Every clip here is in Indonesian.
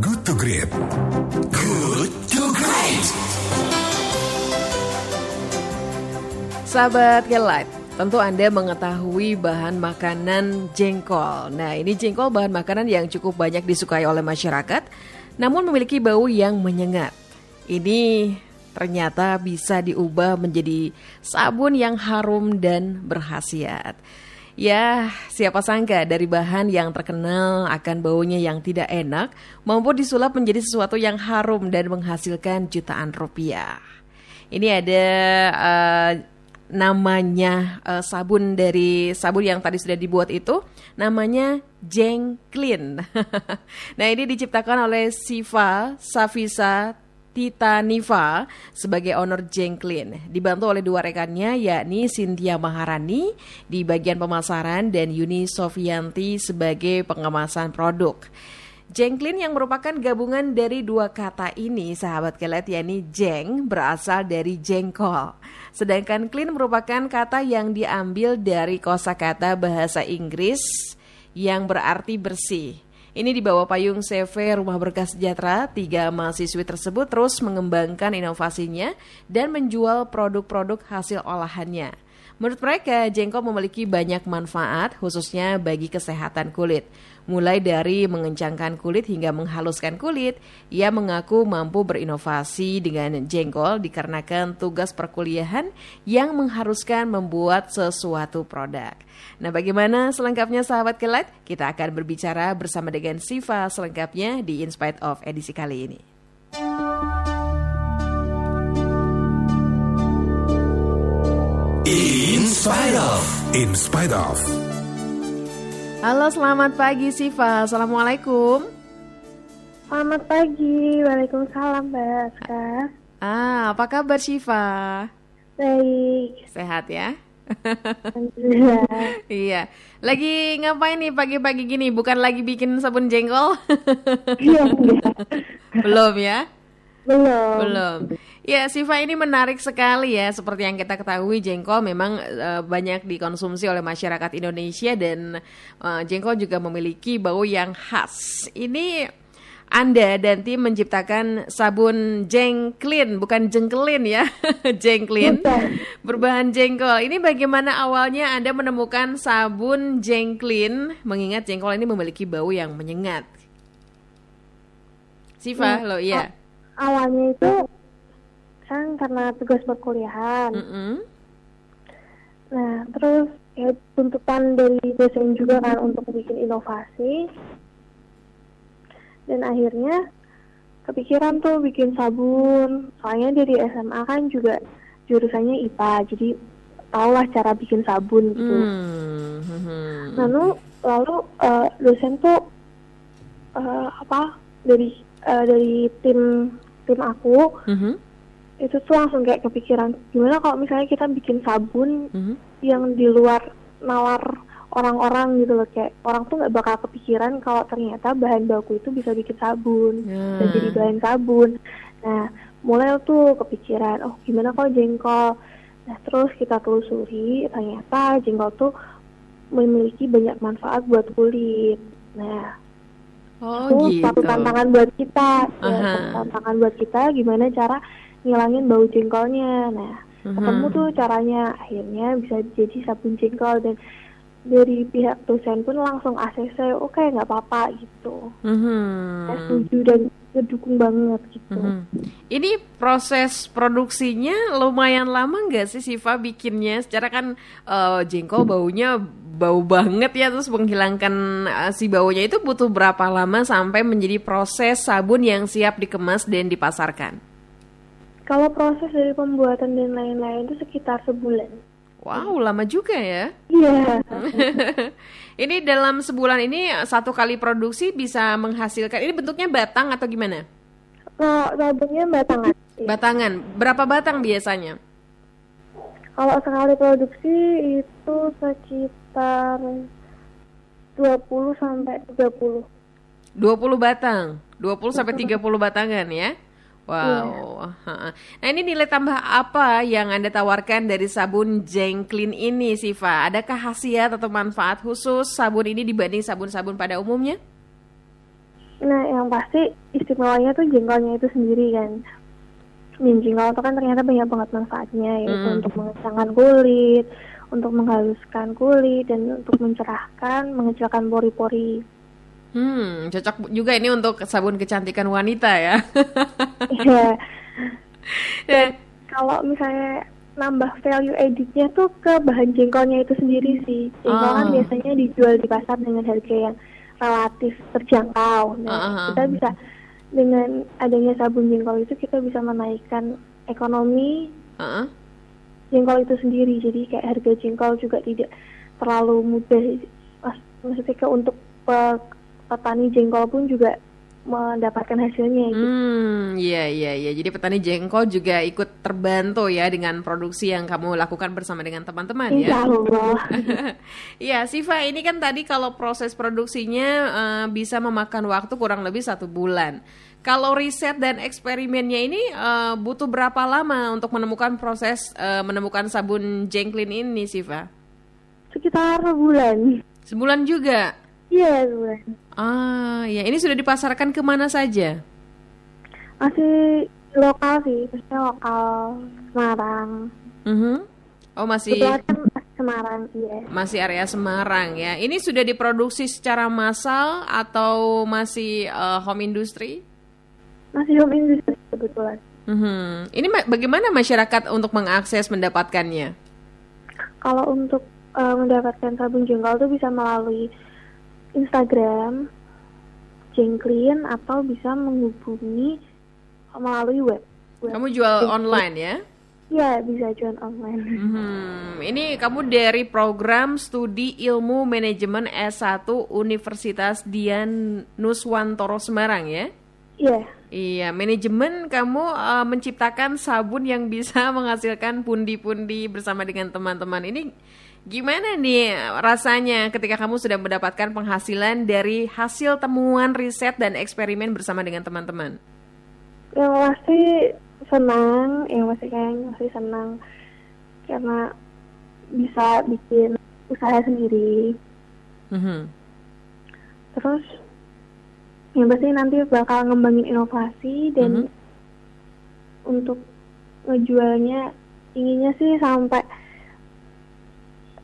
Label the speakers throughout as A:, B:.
A: Good to Great. Good to Great.
B: Sahabat Gelight, tentu Anda mengetahui bahan makanan jengkol. Nah, ini jengkol bahan makanan yang cukup banyak disukai oleh masyarakat, namun memiliki bau yang menyengat. Ini ternyata bisa diubah menjadi sabun yang harum dan berhasiat. Ya, siapa sangka dari bahan yang terkenal akan baunya yang tidak enak mampu disulap menjadi sesuatu yang harum dan menghasilkan jutaan rupiah. Ini ada uh, namanya uh, sabun dari sabun yang tadi sudah dibuat itu namanya Jeng Clean. nah ini diciptakan oleh Siva Safisa Titaniva sebagai owner Jeng Clean dibantu oleh dua rekannya yakni Cynthia Maharani di bagian pemasaran dan Yuni Sofianti sebagai pengemasan produk. Jengklin yang merupakan gabungan dari dua kata ini, sahabat kelet, yakni jeng berasal dari jengkol. Sedangkan clean merupakan kata yang diambil dari kosakata bahasa Inggris yang berarti bersih. Ini di bawah payung CV Rumah Berkah Sejahtera, tiga mahasiswi tersebut terus mengembangkan inovasinya dan menjual produk-produk hasil olahannya. Menurut mereka, jengkol memiliki banyak manfaat, khususnya bagi kesehatan kulit. Mulai dari mengencangkan kulit hingga menghaluskan kulit, ia mengaku mampu berinovasi dengan jengkol dikarenakan tugas perkuliahan yang mengharuskan membuat sesuatu produk. Nah, bagaimana selengkapnya sahabat kelat? Kita akan berbicara bersama dengan Siva selengkapnya di In Spite of edisi kali ini.
A: Spite of. In spite of.
B: Halo, selamat pagi Siva. Assalamualaikum.
C: Selamat pagi, Waalaikumsalam Mbak Aska.
B: Ah, apa kabar Siva?
C: Baik,
B: Sehat ya?
C: Alhamdulillah.
B: iya. Lagi ngapain nih pagi-pagi gini? Bukan lagi bikin sabun jengkol?
C: Iya, enggak.
B: Belum ya?
C: Belum.
B: Belum. Ya, Siva ini menarik sekali ya. Seperti yang kita ketahui, jengkol memang eh, banyak dikonsumsi oleh masyarakat Indonesia dan eh, jengkol juga memiliki bau yang khas. Ini anda dan tim menciptakan sabun jengklin, bukan jengkelin ya, jengklin
C: Bukan.
B: berbahan jengkol. Ini bagaimana awalnya Anda menemukan sabun jengklin, mengingat jengkol ini memiliki bau yang menyengat. Siva,
C: Iya.
B: lo iya.
C: Awalnya itu kan karena tugas perkuliahan.
B: Mm-mm.
C: Nah, terus ya tuntutan dari dosen juga kan untuk bikin inovasi. Dan akhirnya kepikiran tuh bikin sabun. Soalnya dari SMA kan juga jurusannya IPA, jadi tahulah cara bikin sabun gitu.
B: Hmm, hmm, hmm.
C: Lalu lalu eh, dosen tuh eh, apa dari eh, dari tim tim aku
B: Mhm,
C: itu tuh langsung kayak kepikiran gimana kalau misalnya kita bikin sabun
B: mhm.
C: yang di luar nalar orang-orang gitu loh kayak orang tuh nggak bakal kepikiran kalau ternyata bahan baku itu bisa bikin sabun dan
B: Hmm.
C: jadi bahan sabun. Nah mulai tuh kepikiran oh gimana kalau jengkol. Nah terus kita telusuri ternyata jengkol tuh memiliki banyak manfaat buat kulit. Nah
B: Oh
C: itu
B: gitu.
C: satu tantangan buat kita, ya,
B: Aha.
C: satu tantangan buat kita gimana cara ngilangin bau jengkolnya. Nah, ketemu
B: Mhm.
C: tuh caranya, akhirnya bisa jadi sabun jengkol dan dari pihak dosen pun langsung ACC, oke nggak apa-apa gitu.
B: Mhm.
C: Saya setuju dan ngedukung banget gitu.
B: Mhm. Ini proses produksinya lumayan lama nggak sih Siva bikinnya? Secara kan eh, jengkol baunya bau banget ya, terus menghilangkan eh, si baunya itu butuh berapa lama sampai menjadi proses sabun yang siap dikemas dan dipasarkan?
C: Kalau proses dari pembuatan dan lain-lain itu sekitar sebulan.
B: Wow, lama juga ya.
C: Iya,
B: ini dalam sebulan ini satu kali produksi bisa menghasilkan. Ini bentuknya batang atau gimana?
C: kalau sabunnya batangan.
B: Batangan. Berapa batang biasanya?
C: Kalau sekali produksi itu sekitar 20 sampai 30.
B: 20 batang. 20 sampai 30 batangan ya. Wow. Ha-ha. Nah, ini nilai tambah apa yang Anda tawarkan dari sabun Jengklin ini, Siva? Adakah khasiat atau manfaat khusus sabun ini dibanding sabun-sabun pada umumnya?
C: Nah, yang pasti istimewanya tuh jengkolnya itu sendiri kan. Dan jengkol itu kan ternyata banyak banget manfaatnya, yaitu
B: Mm.
C: untuk mengencangkan kulit, untuk menghaluskan kulit, dan untuk mencerahkan, mengecilkan pori-pori.
B: Hmm, cocok juga ini untuk sabun kecantikan wanita ya.
C: Iya.
B: Dan
C: Kalau misalnya nambah value editnya tuh ke bahan jengkolnya itu sendiri sih. Jengkol kan
B: Oh.
C: biasanya dijual di pasar dengan harga yang relatif terjangkau. Nah,
B: Ah, ah, ah.
C: kita bisa dengan adanya sabun jengkol itu kita bisa menaikkan ekonomi
B: Heeh.
C: jengkol itu sendiri. Jadi kayak harga jengkol juga tidak terlalu mudah. Maksudnya kayak untuk pe- petani jengkol pun juga mendapatkan hasilnya. gitu.
B: Hmm, iya iya iya. Jadi petani jengkol juga ikut terbantu ya dengan produksi yang kamu lakukan bersama dengan teman-teman ya.
C: Insya Allah.
B: Iya, Siva, ini kan tadi kalau proses produksinya eh, bisa memakan waktu kurang lebih satu bulan. Kalau riset dan eksperimennya ini eh, butuh berapa lama untuk menemukan proses eh, menemukan sabun jengklin ini, Siva?
C: Sekitar bulan.
B: Sebulan juga.
C: Iya, bulan.
B: Ah, ya ini sudah dipasarkan ke mana saja?
C: Masih lokal sih, maksudnya lokal Semarang.
B: Mhm. Oh masih
C: Kebetulan kan Semarang, iya.
B: masih area Semarang ya. Ini sudah diproduksi secara massal atau masih eh, home industry?
C: Masih home industry kebetulan.
B: Mhm. Ini ma- bagaimana masyarakat untuk mengakses mendapatkannya?
C: Kalau untuk eh, mendapatkan sabun jengkol tuh bisa melalui Instagram, Jengklin, atau bisa menghubungi melalui web. web.
B: Kamu jual online ya?
C: Iya, bisa jual online.
B: Mhm. Ini kamu dari program studi ilmu manajemen S1 Universitas Dian Nuswantoro Semarang ya?
C: Iya,
B: Iya, manajemen kamu eh, menciptakan sabun yang bisa menghasilkan pundi-pundi bersama dengan teman-teman. Ini gimana nih rasanya ketika kamu sudah mendapatkan penghasilan dari hasil temuan riset dan eksperimen bersama dengan teman-teman?
C: yang pasti senang, yang pasti kayak masih senang karena bisa bikin usaha sendiri.
B: Mhm.
C: Terus yang pasti nanti bakal ngembangin inovasi dan
B: Mhm.
C: untuk ngejualnya inginnya sih sampai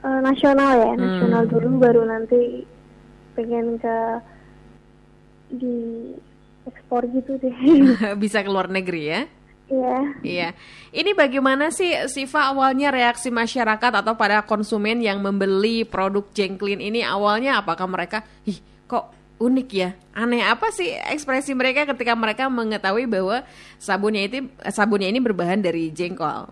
C: eh, nasional ya,
B: Hmm.
C: nasional dulu baru nanti pengen ke di ekspor gitu deh.
B: bisa ke luar negeri ya?
C: Iya.
B: Iya. Ini bagaimana sih Siva awalnya reaksi masyarakat atau pada konsumen yang membeli produk Jengklin ini awalnya apakah mereka, ih kok unik ya, aneh apa sih ekspresi mereka ketika mereka mengetahui bahwa sabunnya itu sabunnya ini berbahan dari jengkol?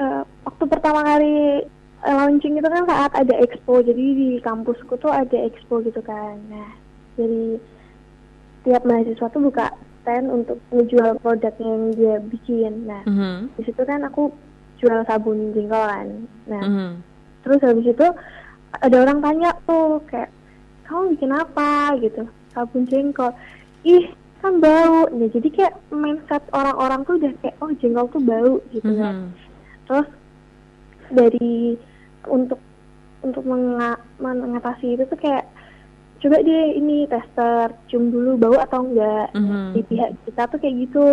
C: Eh, waktu pertama kali launching itu kan saat ada expo jadi di kampusku tuh ada expo gitu kan. Nah jadi tiap mahasiswa tuh buka stand untuk menjual produk yang dia bikin. Nah
B: Mhm.
C: di situ kan aku jual sabun jengkol kan. Nah
B: Mhm.
C: terus habis itu ada orang tanya tuh kayak kamu bikin apa? gitu. Sabun jengkol. Ih kan bau. Nah jadi kayak mindset orang-orang tuh udah kayak oh jengkol tuh bau gitu kan.
B: Mhm.
C: terus dari untuk untuk menga- mengatasi itu tuh kayak coba dia ini tester cium dulu bau atau enggak
B: Mhm.
C: di pihak kita tuh kayak gitu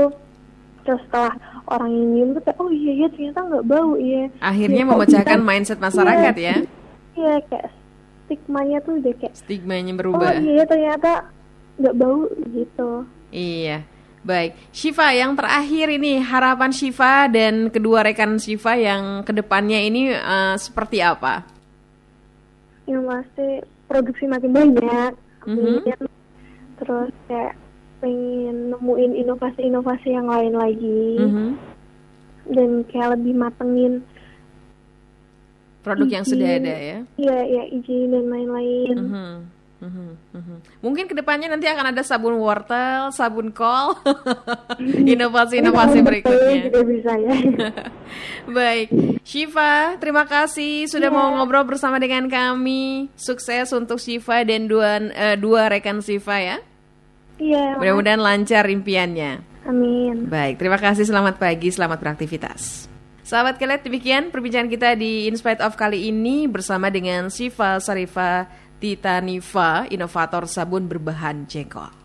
C: terus setelah orang yang nyium tuh kayak oh iya iya ternyata nggak bau iya
B: Akhirnya
C: kok
B: memecahkan
C: bisa-
B: mindset masyarakat
C: Iya.
B: ya,
C: iya kayak stigmanya tuh udah kayak
B: stigmanya
C: oh
B: berubah.
C: iya ternyata nggak bau gitu
B: Iya. Baik, Shiva yang terakhir ini harapan Shiva dan kedua rekan Shiva yang ke depannya ini eh, seperti apa?
C: yang pasti produksi makin banyak
B: Mhm.
C: amin. terus kayak pengen nemuin inovasi-inovasi yang lain lagi
B: Mhm.
C: dan kayak lebih matengin
B: Produk yang
C: izin.
B: sudah ada ya.
C: iya ya izin dan lain-lain
B: Mhm. Mhm. Mhm. Mungkin ke depannya nanti akan ada sabun wortel, sabun kol, inovasi-inovasi berikutnya.
C: juga bisa ya
B: Baik, Shiva, terima kasih sudah mau ngobrol bersama dengan kami. Sukses untuk Shiva dan dua eh, dua rekan Shiva ya.
C: iya
B: Mudah-mudahan lancar impiannya.
C: amin
B: Baik, terima kasih. Selamat pagi, selamat beraktivitas. Sahabat kalian, demikian perbincangan kita di In Spite of kali ini bersama dengan Shiva Sarifa Titaniva, inovator sabun berbahan jengkol.